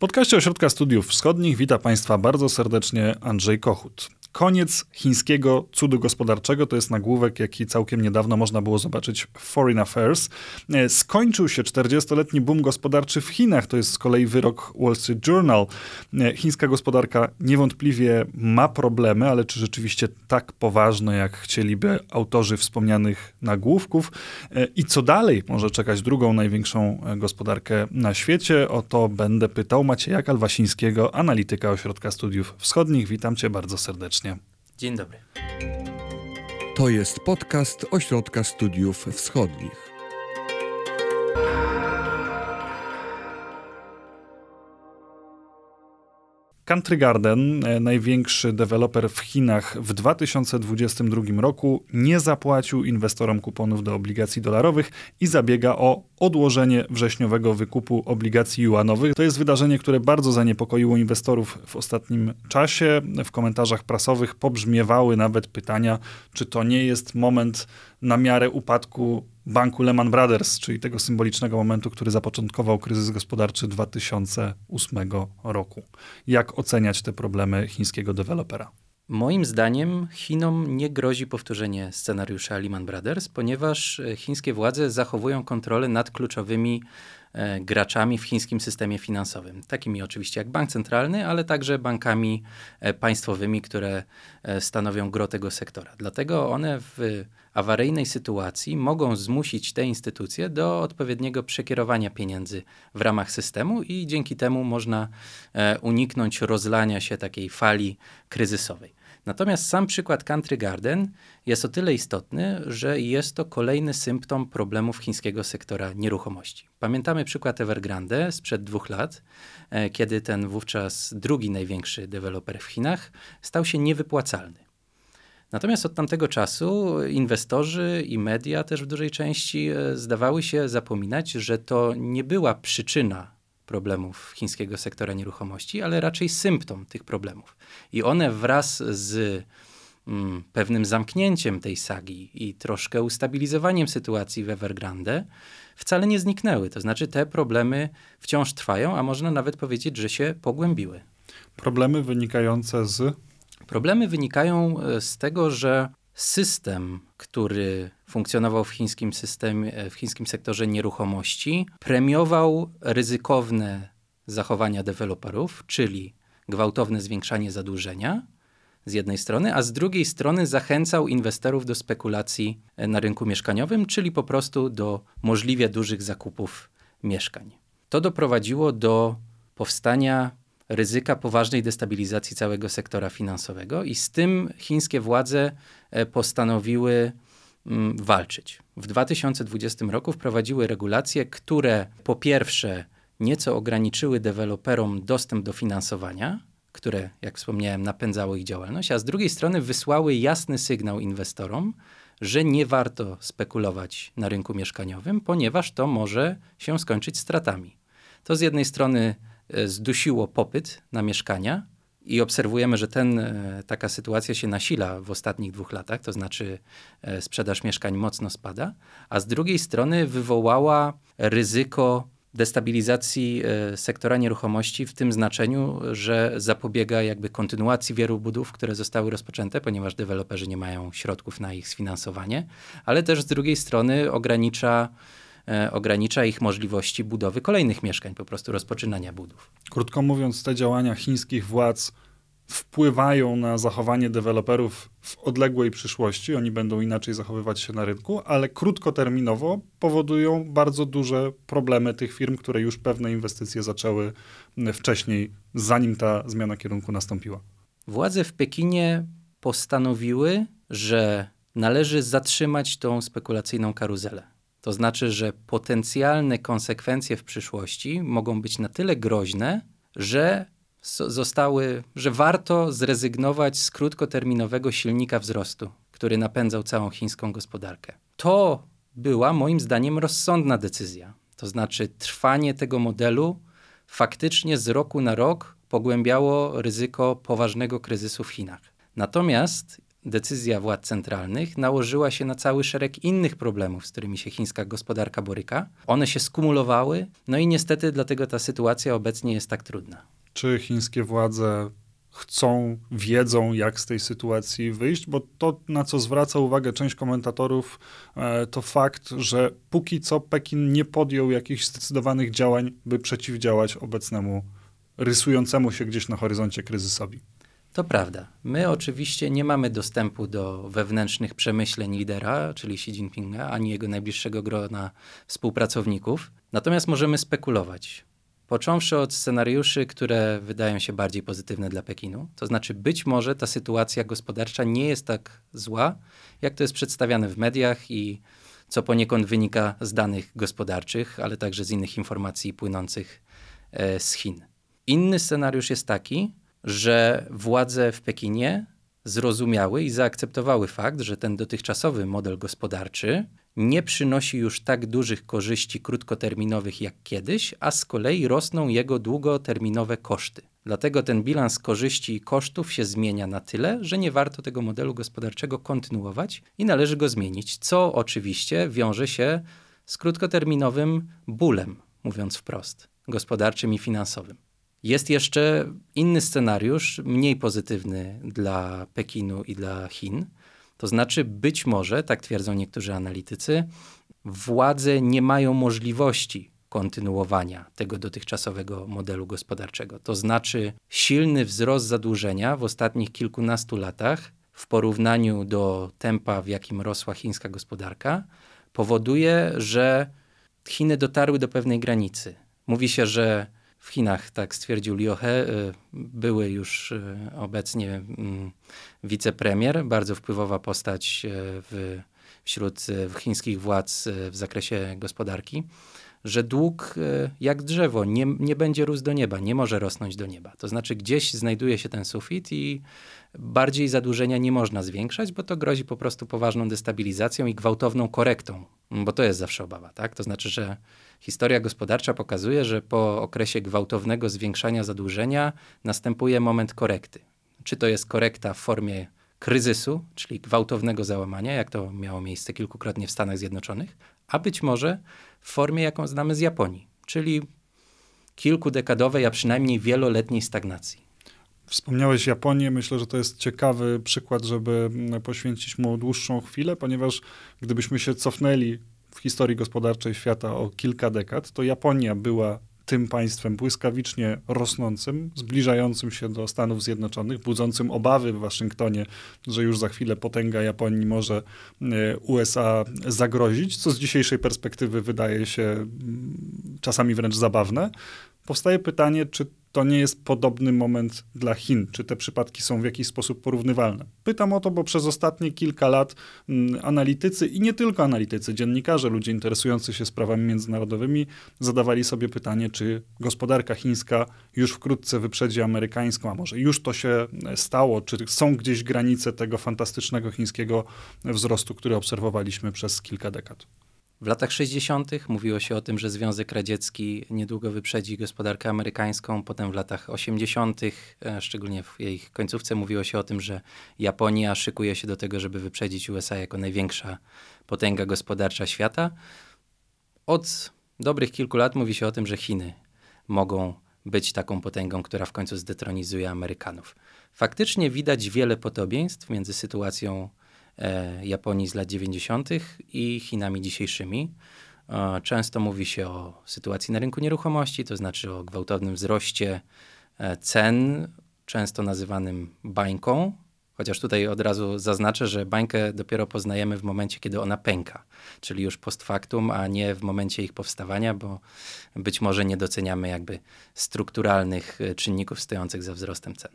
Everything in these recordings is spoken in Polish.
podcaście Ośrodka Studiów Wschodnich wita Państwa bardzo serdecznie Andrzej Kochut. Koniec chińskiego cudu gospodarczego to jest nagłówek, jaki całkiem niedawno można było zobaczyć w Foreign Affairs. E, skończył się 40-letni boom gospodarczy w Chinach, to jest z kolei wyrok Wall Street Journal. E, chińska gospodarka niewątpliwie ma problemy, ale czy rzeczywiście tak poważne, jak chcieliby autorzy wspomnianych nagłówków? E, I co dalej może czekać drugą największą gospodarkę na świecie? O to będę pytał Macieja Kalwasińskiego, analityka Ośrodka Studiów Wschodnich. Witam cię bardzo serdecznie serdecznie. Dzień dobry. To jest podcast Ośrodka Studiów Wschodnich. Country Garden, e, największy deweloper w Chinach w 2022 roku, nie zapłacił inwestorom kuponów do obligacji dolarowych i zabiega o odłożenie wrześniowego wykupu obligacji juanowych. To jest wydarzenie, które bardzo zaniepokoiło inwestorów w ostatnim czasie. W komentarzach prasowych pobrzmiewały nawet pytania, czy to nie jest moment na miarę upadku banku Lehman Brothers, czyli tego symbolicznego momentu, który zapoczątkował kryzys gospodarczy 2008 roku. Jak oceniać te problemy chińskiego dewelopera? Moim zdaniem Chinom nie grozi powtórzenie scenariusza Lehman Brothers, ponieważ chińskie władze zachowują kontrolę nad kluczowymi graczami w chińskim systemie finansowym. Takimi oczywiście jak bank centralny, ale także bankami e, państwowymi, które stanowią gro tego sektora. Dlatego one w awaryjnej sytuacji mogą zmusić te instytucje do odpowiedniego przekierowania pieniędzy w ramach systemu i dzięki temu można uniknąć rozlania się takiej fali kryzysowej. Natomiast sam przykład Country Garden jest o tyle istotny, że jest to kolejny symptom problemów chińskiego sektora nieruchomości. Pamiętamy przykład Evergrande sprzed dwóch lat, e, kiedy ten wówczas drugi największy deweloper w Chinach stał się niewypłacalny. Natomiast od tamtego czasu inwestorzy i media też w dużej części e, zdawały się zapominać, że to nie była przyczyna problemów chińskiego sektora nieruchomości, ale raczej symptom tych problemów. I one wraz z mm, pewnym zamknięciem tej sagi i troszkę ustabilizowaniem sytuacji w Evergrande wcale nie zniknęły. To znaczy te problemy wciąż trwają, a można nawet powiedzieć, że się pogłębiły. Problemy wynikające z? Problemy wynikają e, z tego, że system, który funkcjonował w chińskim systemie, w chińskim sektorze nieruchomości, premiował ryzykowne zachowania deweloperów, czyli gwałtowne zwiększanie zadłużenia z jednej strony, a z drugiej strony zachęcał inwestorów do spekulacji na rynku mieszkaniowym, czyli po prostu do możliwie dużych zakupów mieszkań. To doprowadziło do powstania ryzyka poważnej destabilizacji całego sektora finansowego i z tym chińskie władze e, postanowiły mm, walczyć. W 2020 roku wprowadziły regulacje, które po pierwsze nieco ograniczyły deweloperom dostęp do finansowania, które, jak wspomniałem, napędzało ich działalność, a z drugiej strony wysłały jasny sygnał inwestorom, że nie warto spekulować na rynku mieszkaniowym, ponieważ to może się skończyć stratami. To z jednej strony zdusiło popyt na mieszkania i obserwujemy, że ten, e, taka sytuacja się nasila w ostatnich dwóch latach, to znaczy e, sprzedaż mieszkań mocno spada, a z drugiej strony wywołała ryzyko destabilizacji sektora nieruchomości w tym znaczeniu, że zapobiega jakby kontynuacji wielu budów, które zostały rozpoczęte, ponieważ deweloperzy nie mają środków na ich sfinansowanie, ale też z drugiej strony ogranicza E, ogranicza ich możliwości budowy kolejnych mieszkań, po prostu rozpoczynania budów. Krótko mówiąc, te działania chińskich władz wpływają na zachowanie deweloperów w odległej przyszłości. Oni będą inaczej zachowywać się na rynku, ale krótkoterminowo powodują bardzo duże problemy tych firm, które już pewne inwestycje zaczęły wcześniej, zanim ta zmiana kierunku nastąpiła. Władze w Pekinie postanowiły, że należy zatrzymać tą spekulacyjną karuzelę. To znaczy, że potencjalne konsekwencje w przyszłości mogą być na tyle groźne, że zostały, że warto zrezygnować z krótkoterminowego silnika wzrostu, który napędzał całą chińską gospodarkę. To była moim zdaniem rozsądna decyzja. To znaczy, trwanie tego modelu faktycznie z roku na rok pogłębiało ryzyko poważnego kryzysu w Chinach. Natomiast decyzja władz centralnych nałożyła się na cały szereg innych problemów, z którymi się chińska gospodarka boryka. One się skumulowały, no i niestety dlatego ta sytuacja obecnie jest tak trudna. Czy chińskie władze chcą, wiedzą, jak z tej sytuacji wyjść, bo to, na co zwraca uwagę część komentatorów, e, to fakt, że póki co Pekin nie podjął jakichś zdecydowanych działań, by przeciwdziałać obecnemu, rysującemu się gdzieś na horyzoncie kryzysowi. To prawda. My oczywiście nie mamy dostępu do wewnętrznych przemyśleń lidera, czyli Xi Jinpinga, ani jego najbliższego grona współpracowników. Natomiast możemy spekulować. Począwszy od scenariuszy, które wydają się bardziej pozytywne dla Pekinu, to znaczy być może ta sytuacja gospodarcza nie jest tak zła, jak to jest przedstawiane w mediach i co poniekąd wynika z danych gospodarczych, ale także z innych informacji płynących e, z Chin. Inny scenariusz jest taki, że władze w Pekinie zrozumiały i zaakceptowały fakt, że ten dotychczasowy model gospodarczy nie przynosi już tak dużych korzyści krótkoterminowych jak kiedyś, a z kolei rosną jego długoterminowe koszty. Dlatego ten bilans korzyści i kosztów się zmienia na tyle, że nie warto tego modelu gospodarczego kontynuować i należy go zmienić, co oczywiście wiąże się z krótkoterminowym bólem, mówiąc wprost, gospodarczym i finansowym. Jest jeszcze inny scenariusz, mniej pozytywny dla Pekinu i dla Chin. To znaczy, być może, tak twierdzą niektórzy analitycy, władze nie mają możliwości kontynuowania tego dotychczasowego modelu gospodarczego. To znaczy, silny wzrost zadłużenia w ostatnich kilkunastu latach w porównaniu do tempa, w jakim rosła chińska gospodarka, powoduje, że Chiny dotarły do pewnej granicy. Mówi się, że w Chinach, tak stwierdził Liu He, y, były już y, obecnie mm, wicepremier, bardzo wpływowa postać y, w, wśród chińskich władz w zakresie gospodarki, że dług jak drzewo nie, nie będzie rósł do nieba, nie może rosnąć do nieba. To znaczy gdzieś znajduje się ten sufit i bardziej zadłużenia nie można zwiększać, bo to grozi po prostu poważną destabilizacją i gwałtowną korektą, bo to jest zawsze obawa, tak? To znaczy, że historia gospodarcza pokazuje, że po okresie gwałtownego zwiększania zadłużenia następuje moment korekty. Czy to jest korekta w formie kryzysu, czyli gwałtownego załamania, jak to miało miejsce kilkukrotnie w Stanach Zjednoczonych, a być może w formie, jaką znamy z Japonii, czyli kilkudekadowej, a przynajmniej wieloletniej stagnacji. Wspomniałeś Japonię. Myślę, że to jest ciekawy przykład, żeby poświęcić mu dłuższą chwilę, ponieważ gdybyśmy się cofnęli w historii gospodarczej świata o kilka dekad, to Japonia była tym państwem błyskawicznie rosnącym, zbliżającym się do Stanów Zjednoczonych, budzącym obawy w Waszyngtonie, że już za chwilę potęga Japonii może e, USA zagrozić, co z dzisiejszej perspektywy wydaje się mm, czasami wręcz zabawne. Powstaje pytanie, czy to nie jest podobny moment dla Chin? Czy te przypadki są w jakiś sposób porównywalne? Pytam o to, bo przez ostatnie kilka lat mm, analitycy i nie tylko analitycy, dziennikarze, ludzie interesujący się sprawami międzynarodowymi zadawali sobie pytanie, czy gospodarka chińska już wkrótce wyprzedzi amerykańską, a może już to się stało, czy są gdzieś granice tego fantastycznego chińskiego wzrostu, który obserwowaliśmy przez kilka dekad. W latach 60. mówiło się o tym, że Związek Radziecki niedługo wyprzedzi gospodarkę amerykańską. Potem w latach 80., e, szczególnie w jej końcówce, mówiło się o tym, że Japonia szykuje się do tego, żeby wyprzedzić USA jako największa potęga gospodarcza świata. Od dobrych kilku lat mówi się o tym, że Chiny mogą być taką potęgą, która w końcu zdetronizuje Amerykanów. Faktycznie widać wiele podobieństw między sytuacją Japonii z lat 90. i Chinami dzisiejszymi. E, często mówi się o sytuacji na rynku nieruchomości, to znaczy o gwałtownym wzroście e, cen, często nazywanym bańką, Chociaż tutaj od razu zaznaczę, że bańkę dopiero poznajemy w momencie, kiedy ona pęka, czyli już post factum, a nie w momencie ich powstawania, bo być może nie doceniamy jakby strukturalnych e, czynników stojących za wzrostem cen.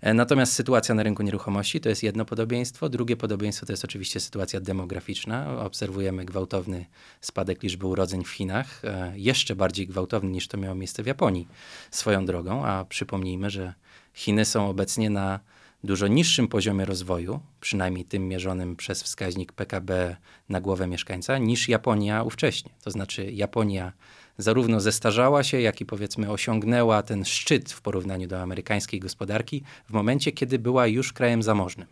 E, natomiast sytuacja na rynku nieruchomości to jest jedno podobieństwo. Drugie podobieństwo to jest oczywiście sytuacja demograficzna. Obserwujemy gwałtowny spadek liczby urodzeń w Chinach, e, jeszcze bardziej gwałtowny niż to miało miejsce w Japonii swoją drogą, a przypomnijmy, że Chiny są obecnie na dużo niższym poziomie rozwoju, przynajmniej tym mierzonym przez wskaźnik PKB na głowę mieszkańca, niż Japonia ówcześnie. To znaczy Japonia zarówno zestarzała się, jak i powiedzmy osiągnęła ten szczyt w porównaniu do amerykańskiej gospodarki w momencie, kiedy była już krajem zamożnym.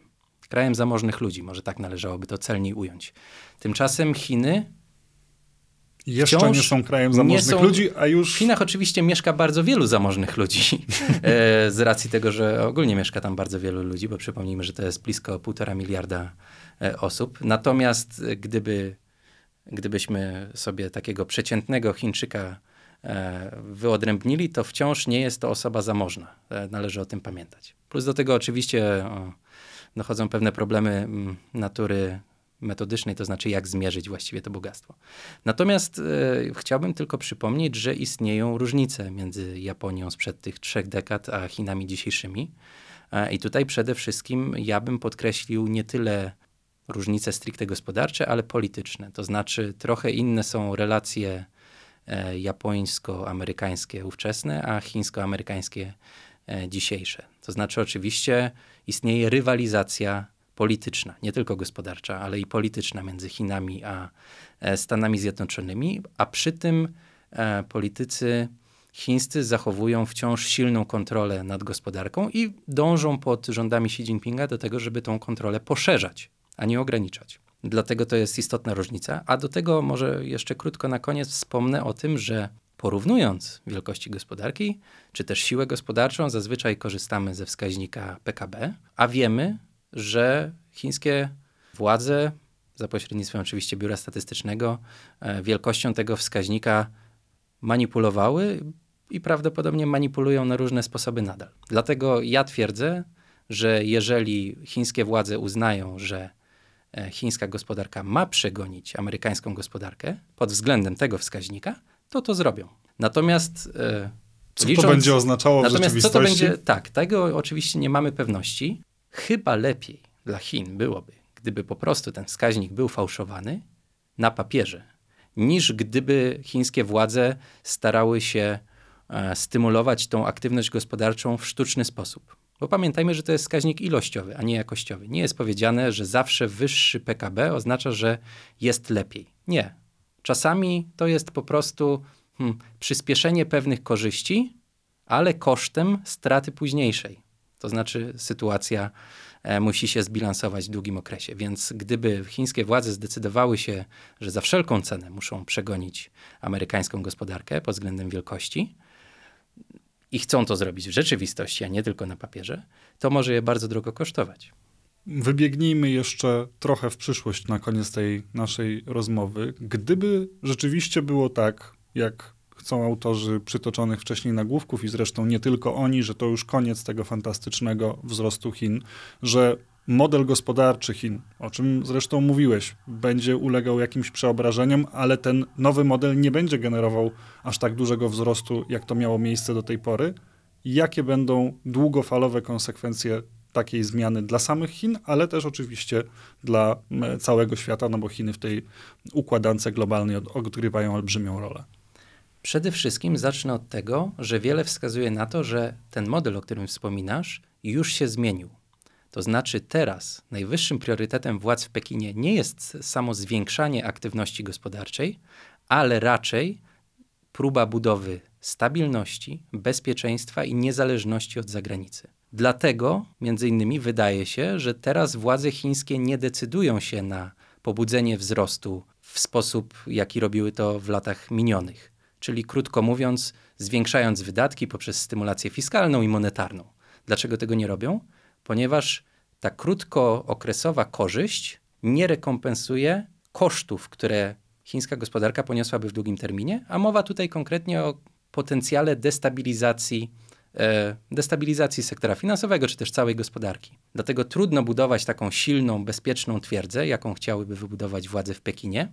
krajem zamożnych ludzi, może tak należałoby to celniej ująć. Tymczasem Chiny Jeszcze nie są krajem zamożnych są- ludzi, a już W Chinach oczywiście mieszka bardzo wielu zamożnych ludzi, e, z racji tego, że ogólnie mieszka tam bardzo wielu ludzi, bo przypomnijmy, że to jest blisko półtora miliarda e, osób. Natomiast gdyby, gdybyśmy sobie takiego przeciętnego Chińczyka e, wyodrębnili, to wciąż nie jest to osoba zamożna. Należy o tym pamiętać. Plus do tego oczywiście dochodzą pewne problemy natury metodycznej, to znaczy jak zmierzyć właściwie to bogactwo. Natomiast e, chciałbym tylko przypomnieć, że istnieją różnice między Japonią sprzed tych trzech dekad, a Chinami dzisiejszymi. E, I tutaj przede wszystkim ja bym podkreślił nie tyle różnice stricte gospodarcze, ale polityczne. To znaczy trochę inne są relacje e, japońsko-amerykańskie ówczesne, a chińsko-amerykańskie e, dzisiejsze. To znaczy oczywiście istnieje rywalizacja polityczna, nie tylko gospodarcza, ale i polityczna między Chinami a e, Stanami Zjednoczonymi, a przy tym e, politycy chińscy zachowują wciąż silną kontrolę nad gospodarką i dążą pod rządami Xi Jinpinga do tego, żeby tą kontrolę poszerzać, a nie ograniczać. Dlatego to jest istotna różnica. A do tego może jeszcze krótko na koniec wspomnę o tym, że porównując wielkości gospodarki, czy też siłę gospodarczą, zazwyczaj korzystamy ze wskaźnika PKB, a wiemy, że chińskie władze, za pośrednictwem oczywiście biura statystycznego, e, wielkością tego wskaźnika manipulowały i prawdopodobnie manipulują na różne sposoby nadal. Dlatego ja twierdzę, że jeżeli chińskie władze uznają, że e, chińska gospodarka ma przegonić amerykańską gospodarkę pod względem tego wskaźnika, to to zrobią. Natomiast e, co licząc- to będzie oznaczało w Natomiast co rzeczywistości? to będzie? Tak, tego oczywiście nie mamy pewności. Chyba lepiej dla Chin byłoby, gdyby po prostu ten wskaźnik był fałszowany na papierze, niż gdyby chińskie władze starały się e, stymulować tą aktywność gospodarczą w sztuczny sposób. Bo pamiętajmy, że to jest wskaźnik ilościowy, a nie jakościowy. Nie jest powiedziane, że zawsze wyższy PKB oznacza, że jest lepiej. Nie. Czasami to jest po prostu hmm, przyspieszenie pewnych korzyści, ale kosztem straty późniejszej. To znaczy sytuacja e, musi się zbilansować w długim okresie. Więc gdyby chińskie władze zdecydowały się, że za wszelką cenę muszą przegonić amerykańską gospodarkę pod względem wielkości i chcą to zrobić w rzeczywistości, a nie tylko na papierze, to może je bardzo drogo kosztować. Wybiegnijmy jeszcze trochę w przyszłość na koniec tej naszej rozmowy. Gdyby rzeczywiście było tak, jak chcą autorzy przytoczonych wcześniej nagłówków i zresztą nie tylko oni, że to już koniec tego fantastycznego wzrostu Chin, że model gospodarczy Chin, o czym zresztą mówiłeś, będzie ulegał jakimś przeobrażeniom, ale ten nowy model nie będzie generował aż tak dużego wzrostu, jak to miało miejsce do tej pory. Jakie będą długofalowe konsekwencje takiej zmiany dla samych Chin, ale też oczywiście dla m, całego świata, no bo Chiny w tej układance globalnej od- odgrywają olbrzymią rolę. Przede wszystkim zacznę od tego, że wiele wskazuje na to, że ten model, o którym wspominasz, już się zmienił. To znaczy teraz najwyższym priorytetem władz w Pekinie nie jest samo zwiększanie aktywności gospodarczej, ale raczej próba budowy stabilności, bezpieczeństwa i niezależności od zagranicy. Dlatego, między innymi, wydaje się, że teraz władze chińskie nie decydują się na pobudzenie wzrostu w sposób, jaki robiły to w latach minionych. Czyli krótko mówiąc, zwiększając wydatki poprzez stymulację fiskalną i monetarną. Dlaczego tego nie robią? Ponieważ ta krótkookresowa korzyść nie rekompensuje kosztów, które chińska gospodarka poniosłaby w długim terminie, a mowa tutaj konkretnie o potencjale destabilizacji, e, destabilizacji sektora finansowego czy też całej gospodarki. Dlatego trudno budować taką silną, bezpieczną twierdzę, jaką chciałyby wybudować władze w Pekinie,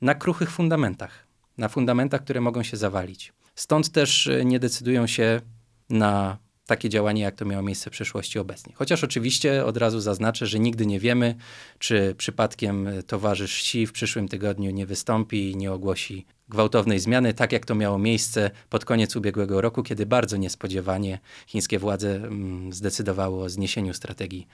na kruchych fundamentach, na fundamentach, które mogą się zawalić. Stąd też e, nie decydują się na takie działanie, jak to miało miejsce w przeszłości obecnie. Chociaż oczywiście od razu zaznaczę, że nigdy nie wiemy, czy przypadkiem e, towarzysz Xi w przyszłym tygodniu nie wystąpi i nie ogłosi gwałtownej zmiany, tak jak to miało miejsce pod koniec ubiegłego roku, kiedy bardzo niespodziewanie chińskie władze mm, zdecydowały o zniesieniu strategii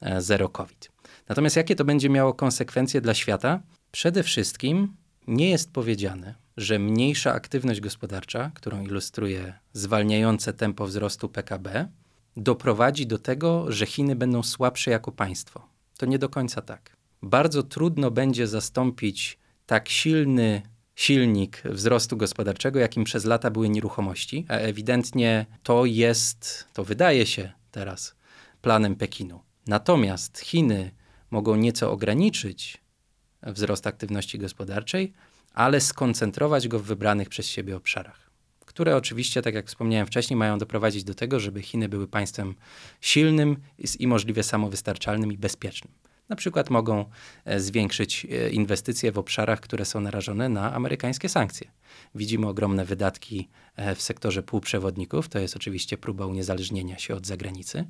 e, zero COVID. Natomiast jakie to będzie miało konsekwencje dla świata? Przede wszystkim nie jest powiedziane, że mniejsza aktywność gospodarcza, którą ilustruje zwalniające tempo wzrostu PKB, doprowadzi do tego, że Chiny będą słabsze jako państwo. To nie do końca tak. Bardzo trudno będzie zastąpić tak silny silnik wzrostu gospodarczego, jakim przez lata były nieruchomości. A ewidentnie to jest, to wydaje się teraz, planem Pekinu. Natomiast Chiny mogą nieco ograniczyć wzrost aktywności gospodarczej, ale skoncentrować go w wybranych przez siebie obszarach, które oczywiście, tak jak wspomniałem wcześniej, mają doprowadzić do tego, żeby Chiny były państwem silnym i możliwie samowystarczalnym i bezpiecznym. Na przykład mogą e, zwiększyć e, inwestycje w obszarach, które są narażone na amerykańskie sankcje. Widzimy ogromne wydatki e, w sektorze półprzewodników, to jest oczywiście próba uniezależnienia się od zagranicy.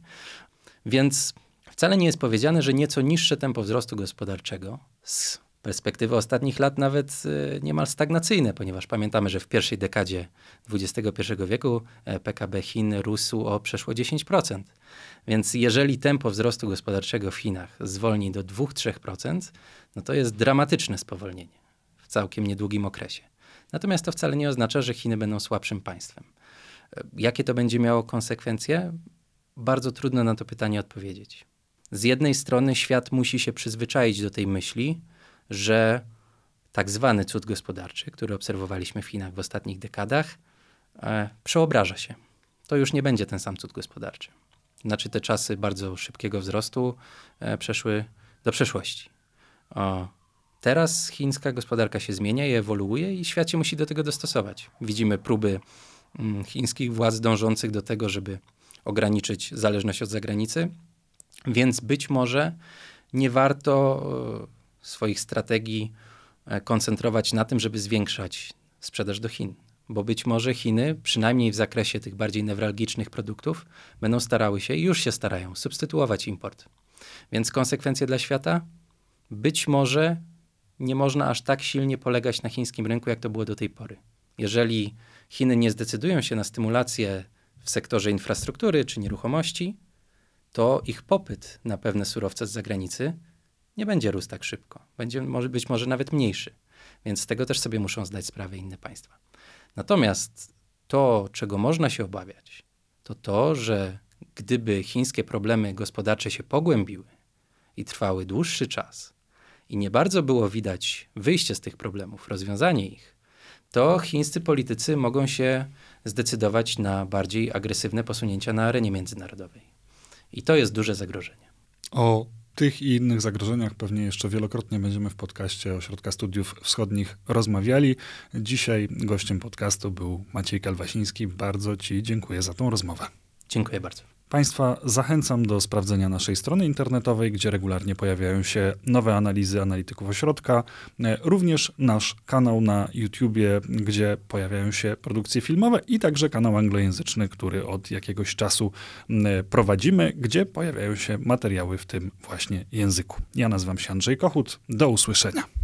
Więc wcale nie jest powiedziane, że nieco niższe tempo wzrostu gospodarczego z perspektywy ostatnich lat nawet niemal stagnacyjne, ponieważ pamiętamy, że w pierwszej dekadzie XXI wieku PKB Chin rósł o przeszło 10%. Więc jeżeli tempo wzrostu gospodarczego w Chinach zwolni do 2-3%, no to jest dramatyczne spowolnienie w całkiem niedługim okresie. Natomiast to wcale nie oznacza, że Chiny będą słabszym państwem. Jakie to będzie miało konsekwencje? Bardzo trudno na to pytanie odpowiedzieć. Z jednej strony świat musi się przyzwyczaić do tej myśli, że tak zwany cud gospodarczy, który obserwowaliśmy w Chinach w ostatnich dekadach, e, przeobraża się. To już nie będzie ten sam cud gospodarczy. Znaczy te czasy bardzo szybkiego wzrostu e, przeszły do przeszłości. O, teraz chińska gospodarka się zmienia i ewoluuje i świat się musi do tego dostosować. Widzimy próby mm, chińskich władz dążących do tego, żeby ograniczyć zależność od zagranicy, więc być może nie warto e, swoich strategii e, koncentrować na tym, żeby zwiększać sprzedaż do Chin bo być może Chiny, przynajmniej w zakresie tych bardziej newralgicznych produktów, będą starały się i już się starają substytuować import. Więc konsekwencje dla świata? Być może nie można aż tak silnie polegać na chińskim rynku, jak to było do tej pory. Jeżeli Chiny nie zdecydują się na stymulację w sektorze infrastruktury czy nieruchomości, to ich popyt na pewne surowce z zagranicy nie będzie rósł tak szybko. Będzie może być może nawet mniejszy. Więc z tego też sobie muszą zdać sprawę inne państwa. Natomiast to, czego można się obawiać, to to, że gdyby chińskie problemy gospodarcze się pogłębiły i trwały dłuższy czas i nie bardzo było widać wyjście z tych problemów, rozwiązanie ich, to chińscy politycy mogą się zdecydować na bardziej agresywne posunięcia na arenie międzynarodowej. I to jest duże zagrożenie. O tych i innych zagrożeniach pewnie jeszcze wielokrotnie będziemy w podcaście Ośrodka Studiów Wschodnich rozmawiali. Dzisiaj gościem podcastu był Maciej Kalwasiński. Bardzo Ci dziękuję za tą rozmowę. Dziękuję bardzo. Państwa zachęcam do sprawdzenia naszej strony internetowej, gdzie regularnie pojawiają się nowe analizy analityków ośrodka. E, również nasz kanał na YouTubie, gdzie pojawiają się produkcje filmowe i także kanał anglojęzyczny, który od jakiegoś czasu prowadzimy, gdzie pojawiają się materiały w tym właśnie języku. Ja nazywam się Andrzej Kochut. Do usłyszenia.